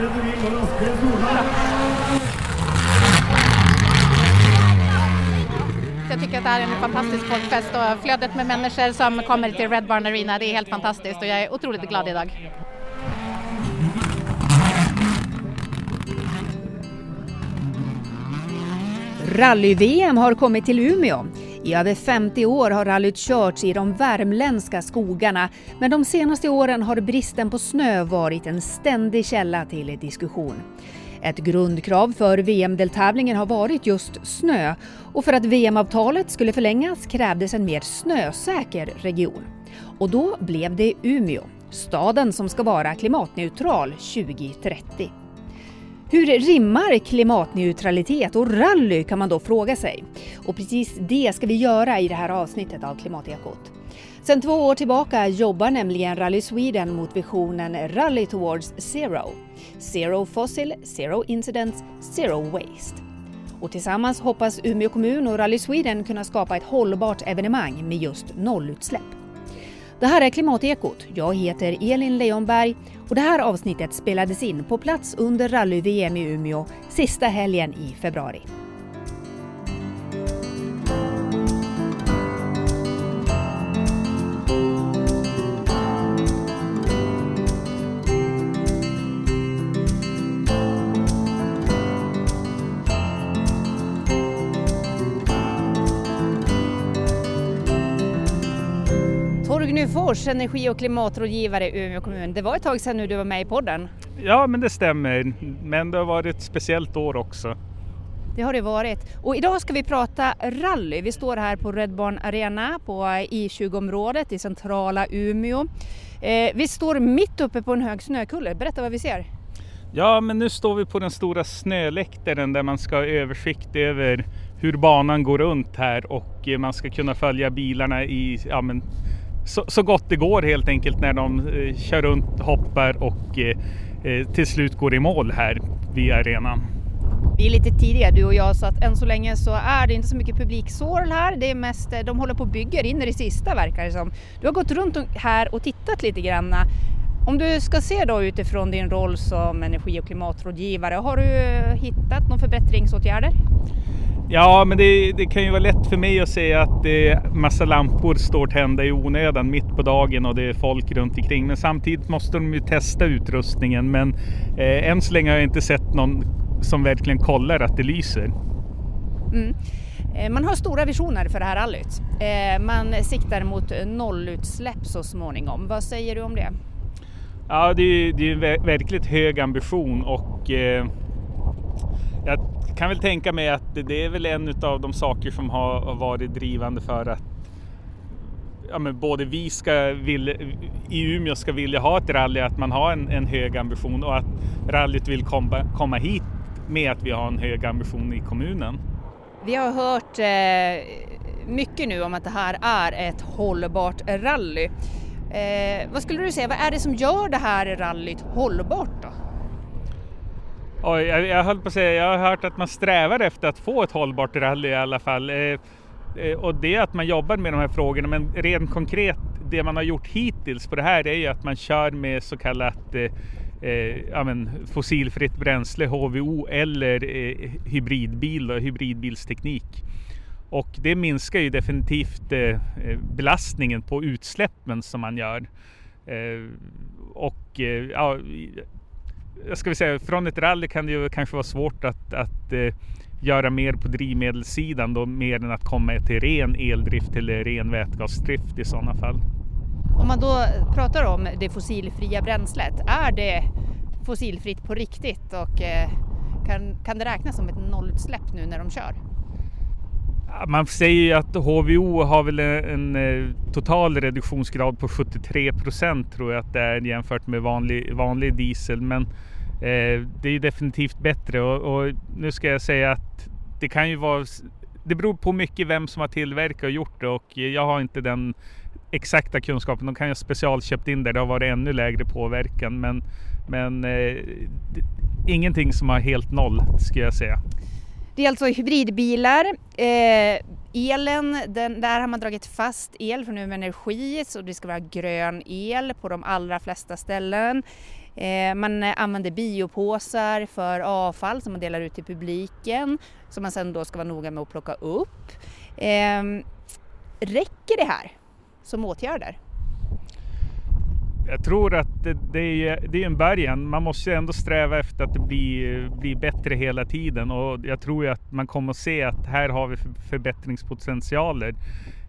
Jag tycker att det här är en fantastisk folkfest och flödet med människor som kommer till Red Barn Arena, det är helt fantastiskt och jag är otroligt glad idag. Rally-VM har kommit till Umeå. I över 50 år har rallyt körts i de värmländska skogarna men de senaste åren har bristen på snö varit en ständig källa till diskussion. Ett grundkrav för VM-deltävlingen har varit just snö och för att VM-avtalet skulle förlängas krävdes en mer snösäker region. Och då blev det Umeå, staden som ska vara klimatneutral 2030. Hur rimmar klimatneutralitet och rally kan man då fråga sig. Och precis det ska vi göra i det här avsnittet av Klimatekot. Sedan två år tillbaka jobbar nämligen Rally Sweden mot visionen Rally Towards Zero. Zero Fossil, Zero Incidents, Zero Waste. Och tillsammans hoppas Umeå kommun och Rally Sweden kunna skapa ett hållbart evenemang med just nollutsläpp. Det här är Klimatekot. Jag heter Elin Leonberg och det här avsnittet spelades in på plats under rally-VM i Umeå sista helgen i februari. Fors, energi och klimatrådgivare i Umeå kommun. Det var ett tag sedan nu du var med i podden. Ja, men det stämmer. Men det har varit ett speciellt år också. Det har det varit. Och idag ska vi prata rally. Vi står här på Red Barn Arena på I20-området i centrala Umeå. Eh, vi står mitt uppe på en hög snökulle. Berätta vad vi ser. Ja, men nu står vi på den stora snöläktaren där man ska ha översikt över hur banan går runt här och man ska kunna följa bilarna i ja, men, så, så gott det går helt enkelt när de eh, kör runt, hoppar och eh, eh till slut går i mål här vid arenan. Vi är lite tidiga du och jag så att än så länge så är det inte så mycket publiksorl här. Det är mest, eh, de håller på och bygger in i det sista verkar det som. Du har gått runt här och tittat lite grann. Om du ska se då utifrån din roll som energi och klimatrådgivare, har du eh, hittat några förbättringsåtgärder? Ja, men det, det, kan ju vara lätt för mig att säga att det massa lampor står tända i onödan mitt på dagen och det är folk runt omkring. Men samtidigt måste de ju testa utrustningen. Men eh, än så länge har jag inte sett någon som verkligen kollar att det lyser. Mm. Eh, man har stora visioner för det här rallyt. Eh, man siktar mot nollutsläpp så småningom. Vad säger du om det? Ja, det är, det är verkligt hög ambition och eh, jag kan väl tänka mig att det är väl en av de saker som har varit drivande för att ja, men både vi ska vilja, i Umeå ska vilja ha ett rally, att man har en, en hög ambition och att rallyt vill komma, komma hit med att vi har en hög ambition i kommunen. Vi har hört eh, mycket nu om att det här är ett hållbart rally. Eh, vad skulle du säga, vad är det som gör det här rallyt hållbart då? Oj, jag, jag höll på att säga, jag har hört att man strävar efter att få ett hållbart rally i alla fall. Eh, eh, och det är att man jobbar med de här frågorna, men rent konkret, det man har gjort hittills på det här är ju att man kör med så kallat eh, eh ja, men, fossilfritt bränsle, HVO, eller eh, hybridbil och hybridbilsteknik. Och det minskar ju definitivt eh, eh belastningen på utsläppen som man gör. Eh, och ja, jag ska säga, från ett rally kan det ju kanske vara svårt att, att eh, göra mer på drivmedelssidan då, mer än att komma till ren eldrift eller ren vätgasdrift i sådana fall. Om man då pratar om det fossilfria bränslet, är det fossilfritt på riktigt och eh, kan, kan det räknas som ett nollutsläpp nu när de kör? Man säger ju att HVO har väl en, en eh, total reduktionsgrad på 73 procent tror jag att det är jämfört med vanlig, vanlig diesel. Men eh, Eh, det är definitivt bättre och, och, nu ska jag säga att det kan ju vara det beror på mycket vem som har tillverkat och gjort det och jag har inte den exakta kunskapen. De kan ju ha specialköpt in där Det har varit ännu lägre påverkan men, men eh, ingenting som har helt noll skulle jag säga. Det är alltså hybridbilar. Eh, elen, den, där har man dragit fast el från Umeå Energi så det ska vara grön el på de allra flesta ställen. Eh, man eh, använder biopåsar för avfall som man delar ut till publiken som man sen då ska vara noga med att plocka upp. Ehm, räcker det här som åtgärder? Jag tror att det, det, är, det är en början. Man måste ändå sträva efter att det blir, blir bättre hela tiden och jag tror ju att man kommer att se att här har vi förbättringspotentialer.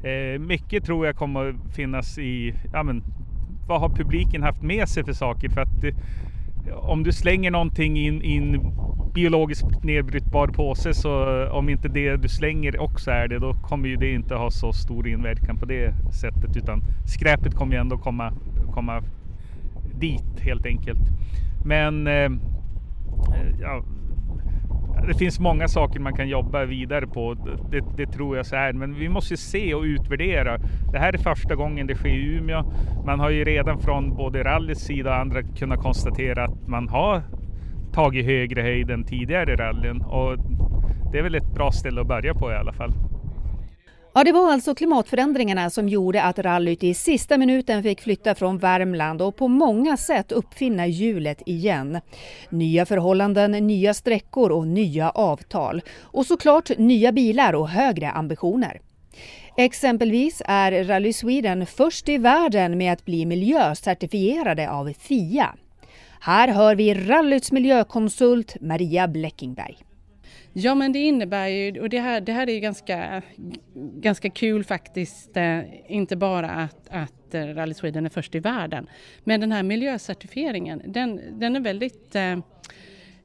Eh, mycket tror jag kommer att finnas i, ja men, vad har publiken haft med sig för saker? För att eh, om du slänger någonting i en biologiskt nedbrytbar påse så eh, om inte det du slänger också är det då kommer ju det inte ha så stor inverkan på det sättet utan skräpet kommer ju ändå komma, komma dit helt enkelt. Men eh, eh ja, det finns många saker man kan jobba vidare på. Det, det, tror jag så är. Men vi måste se och utvärdera. Det här är första gången det sker i Umeå. Man har ju redan från både rallyts sida och andra kunnat konstatera att man har tagit högre höjd än tidigare rallyn. Och det är väl ett bra ställe att börja på i alla fall. Ja, det var alltså klimatförändringarna som gjorde att rallyt i sista minuten fick flytta från Värmland och på många sätt uppfinna hjulet igen. Nya förhållanden, nya sträckor och nya avtal. Och såklart nya bilar och högre ambitioner. Exempelvis är Rally Sweden först i världen med att bli miljöcertifierade av FIA. Här hör vi rallyts miljökonsult Maria Bleckingberg. Ja men det innebär ju, och det här, det här är ju ganska, ganska kul faktiskt, eh, inte bara att, att eh, Rally Sweden är först i världen, men den här miljöcertifieringen den, den är väldigt eh,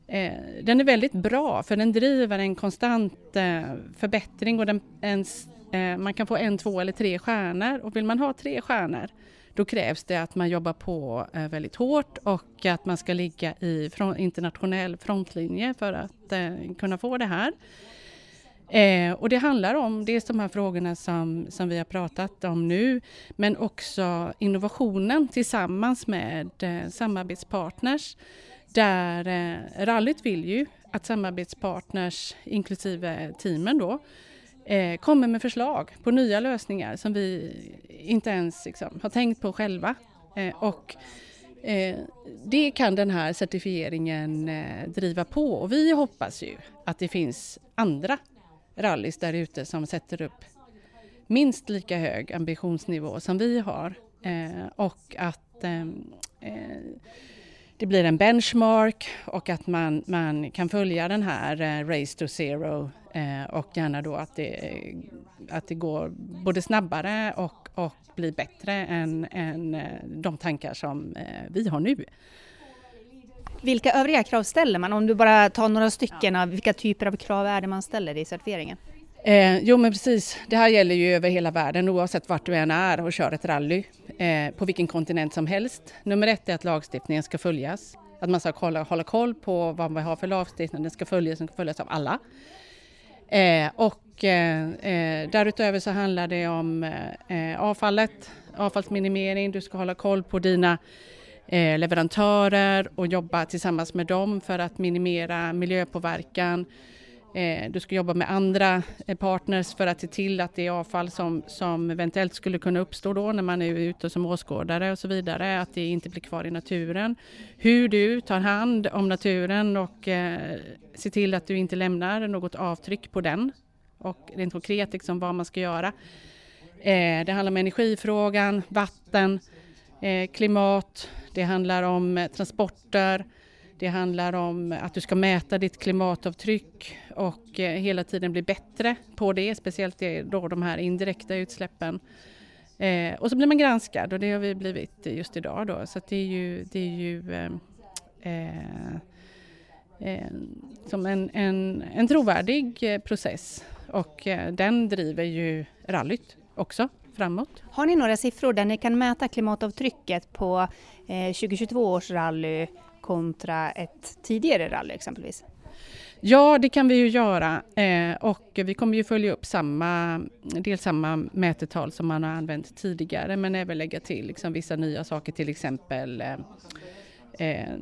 eh den är väldigt bra för den driver en konstant eh, förbättring och den, en, eh, man kan få en, två eller tre stjärnor. Och vill man ha tre stjärnor då krävs det att man jobbar på eh, väldigt hårt och att man ska ligga i internationell frontlinje för att eh, kunna få det här. Eh, och det handlar om dels de här frågorna som, som vi har pratat om nu, men också innovationen tillsammans med eh, samarbetspartners. Där eh, rallyt vill ju att samarbetspartners, inklusive teamen då, eh, kommer med förslag på nya lösningar som vi inte ens liksom, har tänkt på själva. Eh, och eh, det kan den här certifieringen eh, driva på och vi hoppas ju att det finns andra rallys där ute som sätter upp minst lika hög ambitionsnivå som vi har eh, och att eh, eh det blir en benchmark och att man, man kan följa den här eh, Race to Zero eh, och gärna då att det, att det går både snabbare och, och blir bättre än, än eh, de tankar som eh, vi har nu. Vilka övriga krav ställer man? Om du bara tar några stycken av vilka typer av krav är det man ställer i certifieringen? Eh, jo men precis, det här gäller ju över hela världen oavsett vart du än är och kör ett rally eh, på vilken kontinent som helst. Nummer ett är att lagstiftningen ska följas. Att man ska hålla, hålla koll på vad vi har för lagstiftning, den ska följas, den ska följas av alla. Eh, och eh, eh därutöver så handlar det om eh, avfallet, avfallsminimering, du ska hålla koll på dina eh, leverantörer och jobba tillsammans med dem för att minimera miljöpåverkan. Eh, du ska jobba med andra eh, partners för att se till att det avfall som, som eventuellt skulle kunna uppstå då när man är ute som åskådare och så vidare, att det inte blir kvar i naturen. Hur du tar hand om naturen och eh, ser till att du inte lämnar något avtryck på den och rent konkret liksom vad man ska göra. Eh, det handlar om energifrågan, vatten, eh, klimat, det handlar om eh, transporter, det handlar om att du ska mäta ditt klimatavtryck och eh, hela tiden bli bättre på det, speciellt då de här indirekta utsläppen. Eh, och så blir man granskad och det har vi blivit just idag då, så det är ju, det är ju ehm, eh, eh, som en, en, en trovärdig eh, process och eh, den driver ju rallyt också framåt. Har ni några siffror där ni kan mäta klimatavtrycket på 2022 års rally kontra ett tidigare rally exempelvis? Ja, det kan vi ju göra eh, och vi kommer ju följa upp samma, dels samma mätetal som man har använt tidigare men även lägga till liksom vissa nya saker, till exempel eh, eh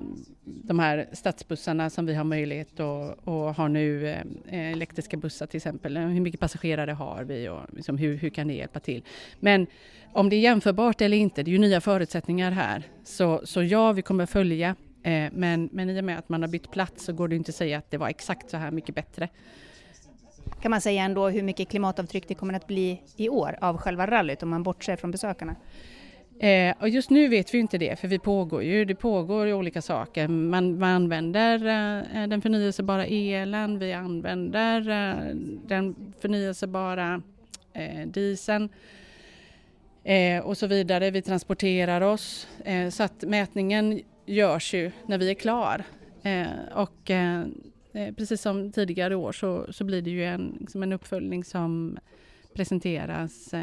de här stadsbussarna som vi har möjlighet att, att ha nu, eh, eh, elektriska bussar till exempel. Hur mycket passagerare har vi och liksom hur, hur kan det hjälpa till? Men om det är jämförbart eller inte, det är ju nya förutsättningar här. Så, så ja, vi kommer följa Eh, men, men i och med att man har bytt plats så går det inte att säga att det var exakt så här mycket bättre. Kan man säga ändå hur mycket klimatavtryck det kommer att bli i år av själva rallyt om man bortser från besökarna? Eh, och just nu vet vi inte det, för vi pågår ju, det pågår ju olika saker. Man, man använder eh, den förnyelsebara elen, vi använder eh, den förnyelsebara eh, dieseln och så vidare. Vi transporterar oss, så att mätningen görs ju när vi är klar. Eh, och precis som tidigare år så, så blir det ju en, liksom en uppföljning som presenteras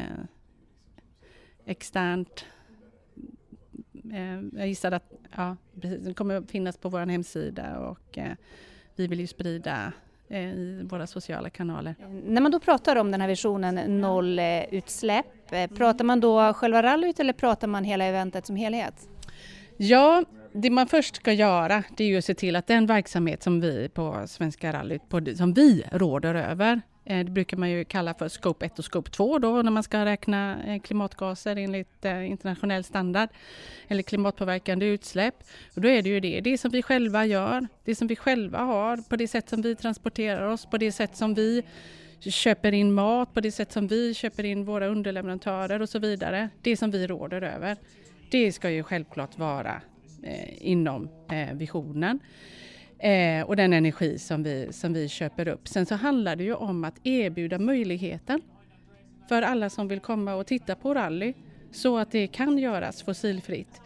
externt Eh, jag gissar att ja, den kommer att finnas på vår hemsida och eh, vi vill ju sprida eh, i våra sociala kanaler. När man då pratar om den här visionen nollutsläpp, pratar man då själva rallyt eller pratar man hela eventet som helhet? Ja, det man först ska göra det är ju att se till att den verksamhet som vi på Svenska rallyt, på, som vi råder över, eh, det brukar man ju kalla för scope 1 och scope 2 då när man ska räkna eh, klimatgaser enligt eh, internationell standard eller klimatpåverkande utsläpp. Och då är det ju det, det som vi själva gör, det som vi själva har, på det sätt som vi transporterar oss, på det sätt som vi köper in mat, på det sätt som vi köper in våra underleverantörer och så vidare. Det som vi råder över. Det ska ju självklart vara Eh, inom eh, visionen eh, och den energi som vi, som vi köper upp. Sen så handlar det ju om att erbjuda möjligheten för alla som vill komma och titta på rally så att det kan göras fossilfritt.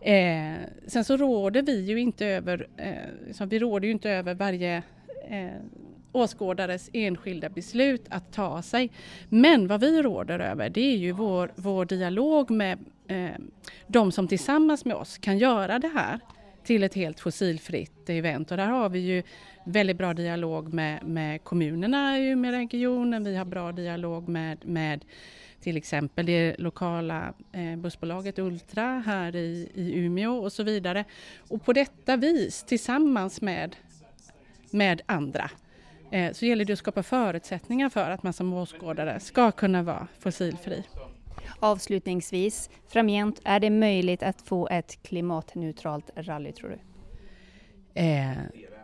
Eh, sen så råder vi ju inte över, eh, vi råder ju inte över varje eh, åskådares enskilda beslut att ta sig. Men vad vi råder över det är ju vår, vår dialog med eh, de som tillsammans med oss kan göra det här till ett helt fossilfritt event. Och där har vi ju väldigt bra dialog med, med kommunerna i Umeåregionen. Vi har bra dialog med, med till exempel det lokala eh, bussbolaget Ultra här i, i Umeå och så vidare. Och på detta vis tillsammans med, med andra så gäller det att skapa förutsättningar för att man som åskådare ska kunna vara fossilfri. Avslutningsvis, framgent, är det möjligt att få ett klimatneutralt rally tror du? Eh,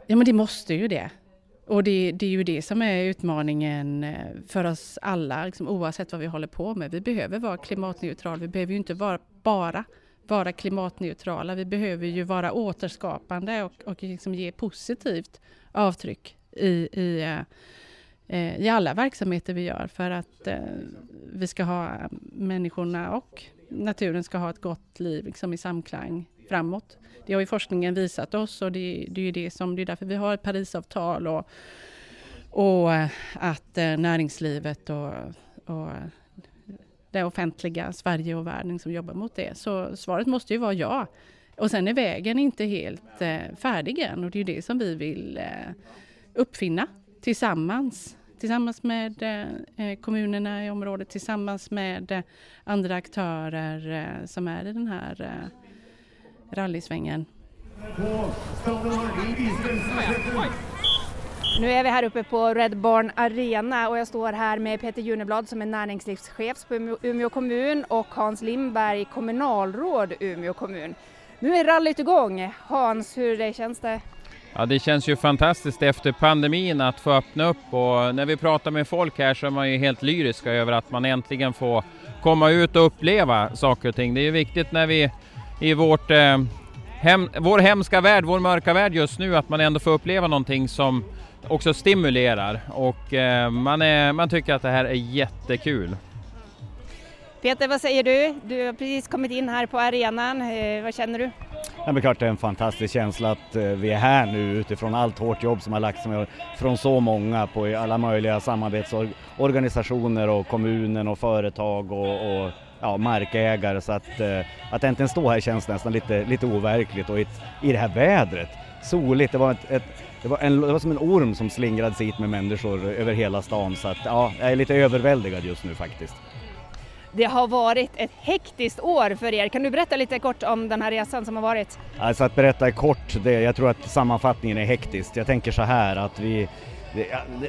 ja men det måste ju det. Och det, det, är ju det som är utmaningen eh, för oss alla, liksom, oavsett vad vi håller på med. Vi behöver vara klimatneutrala, vi behöver ju inte vara, bara vara klimatneutrala. Vi behöver ju vara återskapande och, och liksom ge positivt avtryck i, i eh, eh, i alla verksamheter vi gör för att eh, vi ska ha människorna och naturen ska ha ett gott liv liksom i samklang framåt. Det har ju forskningen visat oss och det, det är ju det som, det är därför vi har ett Parisavtal och, och att näringslivet och, och det offentliga, Sverige och världen som jobbar mot det. Så svaret måste ju vara ja. Och sen är vägen inte helt eh, färdig än och det är det som vi vill eh, uppfinna tillsammans tillsammans med eh, eh, kommunerna i området, tillsammans med eh, andra aktörer eh, som är i den här eh, rallysvängen. Nu är vi här uppe på Red Barn Arena och jag står här med Peter Juneblad som är näringslivschef på Umeå kommun och Hans Lindberg, kommunalråd Umeå kommun. Nu är rallyt igång. Hans, hur känns det? Ja, det känns ju fantastiskt efter pandemin att få öppna upp och när vi pratar med folk här så är man ju helt lyriska över att man äntligen får komma ut och uppleva saker och ting. Det är ju viktigt när vi i vårt, eh, hem, vår hemska värld, vår mörka värld just nu, att man ändå får uppleva någonting som också stimulerar och eh, man, är, man tycker att det här är jättekul. Peter, vad säger du? Du har precis kommit in här på arenan. Eh, vad känner du? Ja, men klart det är en fantastisk känsla att eh, vi är här nu utifrån allt hårt jobb som har lagts från så många på alla möjliga samarbetsorganisationer och kommunen och företag och, och ja, markägare så att, eh, att äntligen stå här känns nästan lite, lite overkligt och i, i det här vädret, soligt, det var, ett, ett det, var en, det var som en orm som slingrades hit med människor över hela stan så att ja, jag är lite överväldigad just nu faktiskt. Det har varit ett hektiskt år för er. Kan du berätta lite kort om den här resan som har varit? Alltså att berätta kort, det, jag tror att sammanfattningen är hektiskt. Jag tänker så här att vi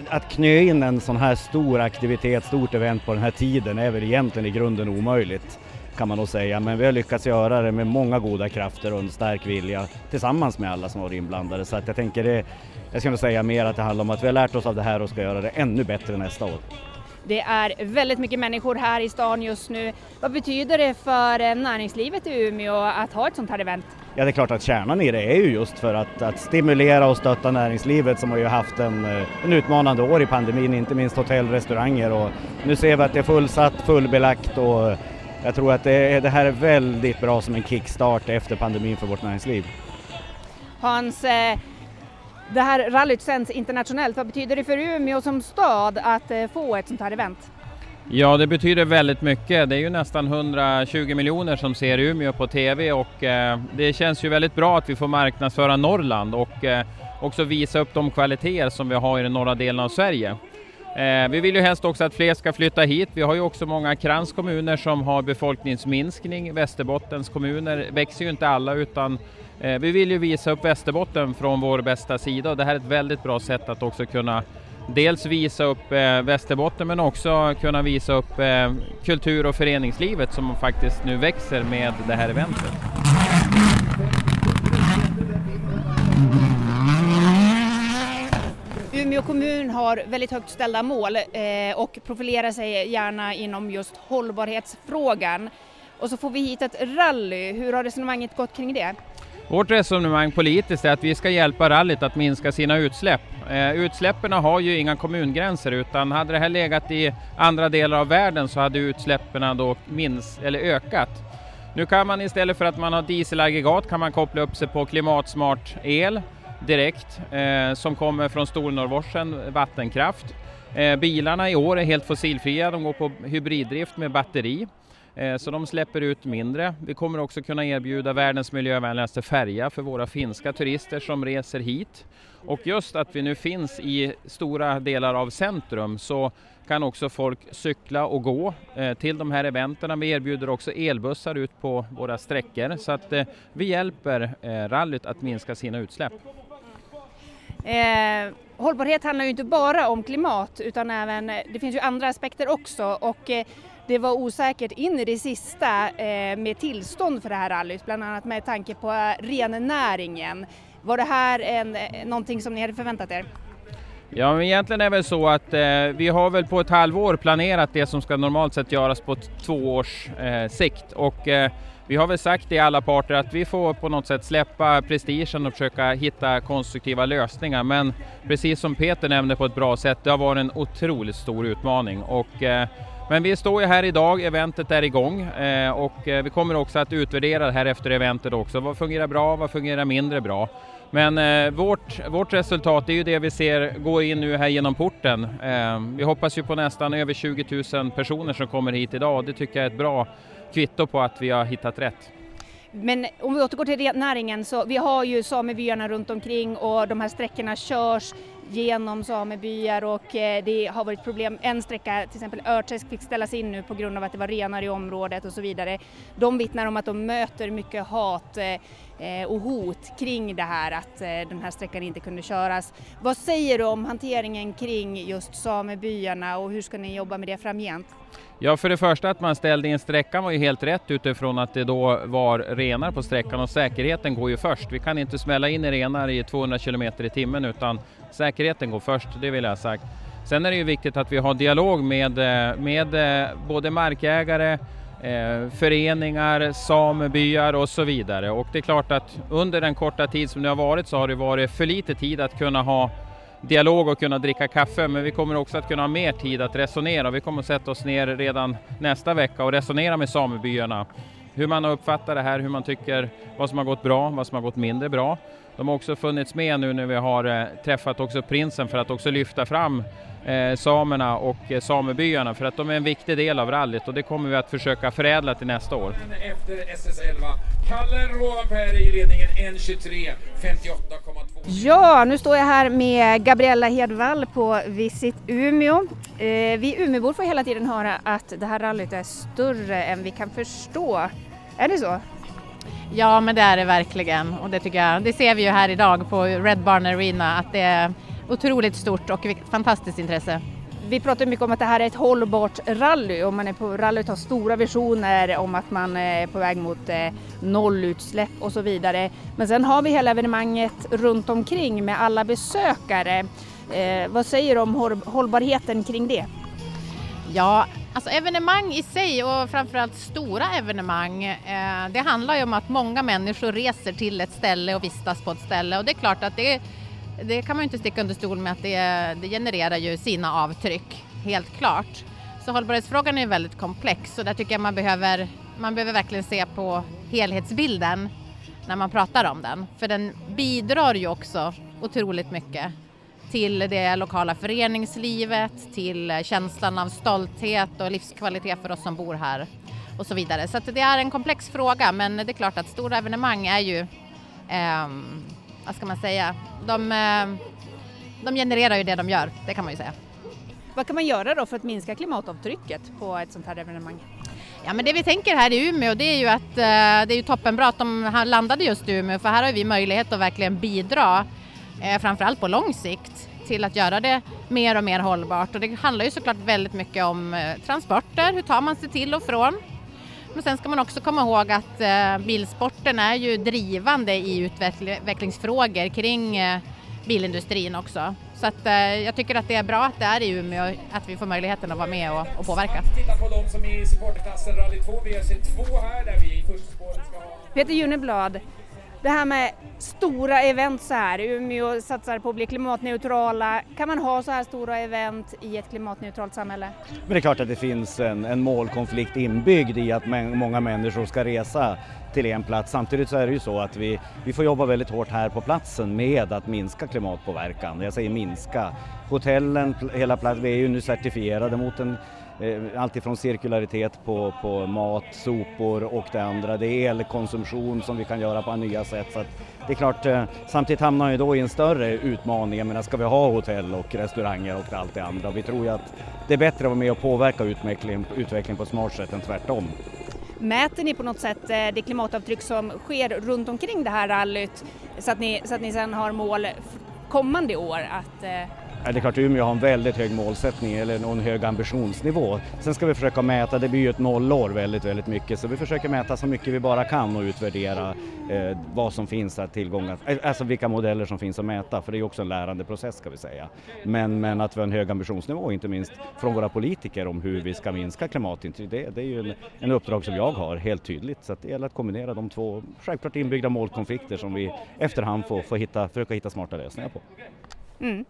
att knö in en sån här stor aktivitet, stort event på den här tiden är väl egentligen i grunden omöjligt. kan man nog säga. Men vi har lyckats göra det med många goda krafter och en stark vilja tillsammans med alla som varit inblandade. Så att jag tänker det, jag skulle säga mer att det handlar om att vi har lärt oss av det här och ska göra det ännu bättre nästa år. Det är väldigt mycket människor här i stan just nu. Vad betyder det för näringslivet i Umeå att ha ett sånt här event? Ja, det är klart att kärnan i det är ju just för att, att stimulera och stötta näringslivet som har ju haft en, eh, en utmanande år i pandemin, inte minst hotell och restauranger. Och nu ser vi att det är fullsatt, fullbelagt och jag tror att det, det här är väldigt bra som en kickstart efter pandemin för vårt näringsliv. Hans, eh, det här rallyt sänds internationellt. Vad betyder det för Umeå som stad att eh, få ett sånt här event? Ja, det betyder väldigt mycket. Det är ju nästan 120 miljoner som ser Umeå på TV och eh, det känns ju väldigt bra att vi får marknadsföra Norrland och eh, också visa upp de kvaliteter som vi har i den norra delen av Sverige. Eh, vi vill ju helst också att fler ska flytta hit. Vi har ju också många kranskommuner som har befolkningsminskning. Västerbottens kommuner växer ju inte alla utan eh, vi vill ju visa upp Västerbotten från vår bästa sida och det här är ett väldigt bra sätt att också kunna dels visa upp eh, Västerbotten men också kunna visa upp eh, kultur och föreningslivet som faktiskt nu växer med det här eventet. Umeå kommun har väldigt högt ställda mål eh, och profilerar sig gärna inom just hållbarhetsfrågan. Och så får vi hit ett rally. Hur har resonemanget gått kring det? Vårt resonemang politiskt är att vi ska hjälpa rallyt att minska sina utsläpp. Eh, utsläppen har ju inga kommungränser utan hade det här legat i andra delar av världen så hade utsläppen då minst, eller ökat. Nu kan man istället för att man har dieselaggregat kan man koppla upp sig på klimatsmart el direkt eh, som kommer från Stornorrforsen vattenkraft. Eh, bilarna i år är helt fossilfria, de går på hybriddrift med batteri. Eh, så de släpper ut mindre. Vi kommer också kunna erbjuda världens miljövänligaste färja för våra finska turister som reser hit. Och just att vi nu finns i stora delar av centrum så kan också folk cykla och gå eh, till de här eventen. Vi erbjuder också elbussar ut på våra sträckor så att eh, vi hjälper eh, rallyt att minska sina utsläpp. Eh, hållbarhet handlar ju inte bara om klimat utan även, eh, det finns ju andra aspekter också och eh, det var osäkert in i det sista eh, med tillstånd för det här rallyt, bland annat med tanke på eh, rennäringen. Var det här en, eh, någonting som ni hade förväntat er? Ja, men egentligen är det väl så att eh, vi har väl på ett halvår planerat det som ska normalt sett göras på två års eh, sikt och eh, vi har väl sagt i alla parter att vi får på något sätt släppa prestigen och försöka hitta konstruktiva lösningar. Men precis som Peter nämnde på ett bra sätt, det har varit en otroligt stor utmaning. Och, eh, men vi står ju här idag, eventet är igång eh, och eh, vi kommer också att utvärdera det här efter eventet också. Vad fungerar bra, vad fungerar mindre bra? Men eh, vårt, vårt resultat är ju det vi ser gå in nu här genom porten. Eh, vi hoppas ju på nästan över 20 000 personer som kommer hit idag och det tycker jag är ett bra kvitto på att vi har hittat rätt. Men om vi återgår till näringen så vi har ju samebyarna runt omkring och de här sträckorna körs genom samebyar och eh, det har varit problem. En sträcka, till exempel Örträsk, fick ställas in nu på grund av att det var renar i området och så vidare. De vittnar om att de möter mycket hat eh, eh, och hot kring det här att den här sträckan inte kunde köras. Vad säger du om hanteringen kring just samebyarna och hur ska ni jobba med det framgent? Ja, för det första att man ställde in sträckan var ju helt rätt utifrån att det då var renar på sträckan och säkerheten går ju först. Vi kan inte smälla in i renar i 200 km i timmen utan säkerheten går först, det vill jag ha sagt. Sen är det ju viktigt att vi har dialog med, eh, med eh, både markägare, eh, föreningar, samebyar och så vidare. Och det är klart att under den korta tid som det har varit så har det varit för lite tid att kunna ha dialog och kunna dricka kaffe, men vi kommer också att kunna ha mer tid att resonera. Vi kommer att sätta oss ner redan nästa vecka och resonera med samebyarna. Hur man har uppfattat det här, hur man tycker, vad som har gått bra, vad som har gått mindre bra. De har också funnits med nu när vi har eh, träffat också prinsen för att också lyfta fram eh, samerna och eh, samebyarna för att de är en viktig del av rallyt och det kommer vi att försöka förädla till nästa år. Efter SS11, Kalle Rovanperä i ledningen 1.23, 58, Ja, nu står jag här med Gabriella Hedvall på Visit Umeå. Eh, vi Umeåbor får hela tiden höra att det här rallyt är större än vi kan förstå. Är det så? Ja, men det är det verkligen och det tycker jag. Det ser vi ju här idag på Red Barn Arena att det är otroligt stort och fantastiskt intresse vi pratar mycket om att det här är ett hållbart rally och man är på rallyt har stora visioner om att man eh, är på väg mot eh, nollutsläpp och så vidare. Men sen har vi hela evenemanget runt omkring med alla besökare. Eh, vad säger du om hållbarheten kring det? Ja, alltså evenemang i sig och framförallt stora evenemang, eh, det handlar ju om att många människor reser till ett ställe och vistas på ett ställe och det är klart att det, det kan man ju inte sticka under stol med att det, det genererar ju sina avtryck, helt klart. Så hållbarhetsfrågan är väldigt komplex och där tycker jag man behöver, man behöver verkligen se på helhetsbilden när man pratar om den, för den bidrar ju också otroligt mycket till det lokala föreningslivet, till känslan av stolthet och livskvalitet för oss som bor här och så vidare. Så det är en komplex fråga men det är klart att stora evenemang är ju, eh, vad ska man säga, de, eh, de genererar ju det de gör, det kan man ju säga. Vad kan man göra då för att minska klimatavtrycket på ett sånt här evenemang? Ja men det vi tänker här i Umeå det är ju att eh, det är ju toppenbra att de landade just i Umeå för här har vi möjlighet att verkligen bidra eh, framförallt på lång sikt till att göra det mer och mer hållbart. Och det handlar ju såklart väldigt mycket om transporter, hur tar man sig till och från? Men sen ska man också komma ihåg att eh, bilsporten är ju drivande i utvecklingsfrågor kring eh, bilindustrin också. Så att, eh, jag tycker att det är bra att det är i Umeå, att vi får möjligheten att vara med och, och påverka. Titta på de som är i supporterklassen Rally 2, VRC2 här där vi i första spåret ska ha... Peter Juneblad, det här med stora event så här, Umeå satsar på att bli klimatneutrala. Kan man ha så här stora event i ett klimatneutralt samhälle? Men det är klart att det finns en, en målkonflikt inbyggd i att många människor ska resa till en plats. Samtidigt så är det ju så att vi, vi får jobba väldigt hårt här på platsen med att minska klimatpåverkan. Jag säger minska. Hotellen, hela platsen, vi är ju nu certifierade mot en eh, alltifrån cirkularitet på, på mat, sopor och det andra. Det är elkonsumtion som vi kan göra på nya sätt. Så det är klart, eh, samtidigt hamnar vi då i en större utmaning. Jag menar, ska vi ha hotell och restauranger och allt det andra? Vi tror ju att det är bättre att vara med och påverka utvecklingen, utvecklingen på ett smart sätt än tvärtom. Mäter ni på något sätt eh, det klimatavtryck som sker runt omkring det här rallyt så att ni, så att ni sedan har mål kommande år att eh, det är klart Umeå har en väldigt hög målsättning eller en hög ambitionsnivå. Sen ska vi försöka mäta, det blir ju ett nollår väldigt, väldigt mycket, så vi försöker mäta så mycket vi bara kan och utvärdera eh, vad som finns att tillgångar, eh, alltså vilka modeller som finns att mäta, för det är också en lärandeprocess ska vi säga. Men, men att vi har en hög ambitionsnivå, inte minst från våra politiker om hur vi ska minska klimatintryck, det, det är ju en, en uppdrag som jag har helt tydligt. Så att det gäller att kombinera de två självklart inbyggda målkonflikter som vi efterhand får, får hitta, försöka hitta smarta lösningar på. Mm.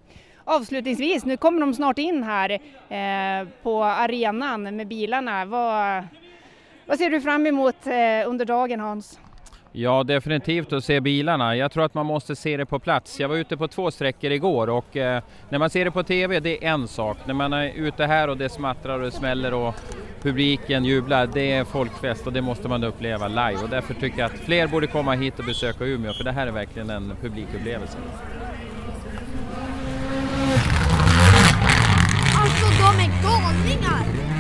Avslutningsvis, nu kommer de snart in här eh, på arenan med bilarna. Vad, vad ser du fram emot eh, under dagen Hans? Ja, definitivt att se bilarna. Jag tror att man måste se det på plats. Jag var ute på två sträckor igår och eh, när man ser det på TV, det är en sak. När man är ute här och det smattrar och det smäller och publiken jublar, det är folkfest och det måste man uppleva live. Och därför tycker jag att fler borde komma hit och besöka Umeå, för det här är verkligen en publikupplevelse. Alltså de är galningar!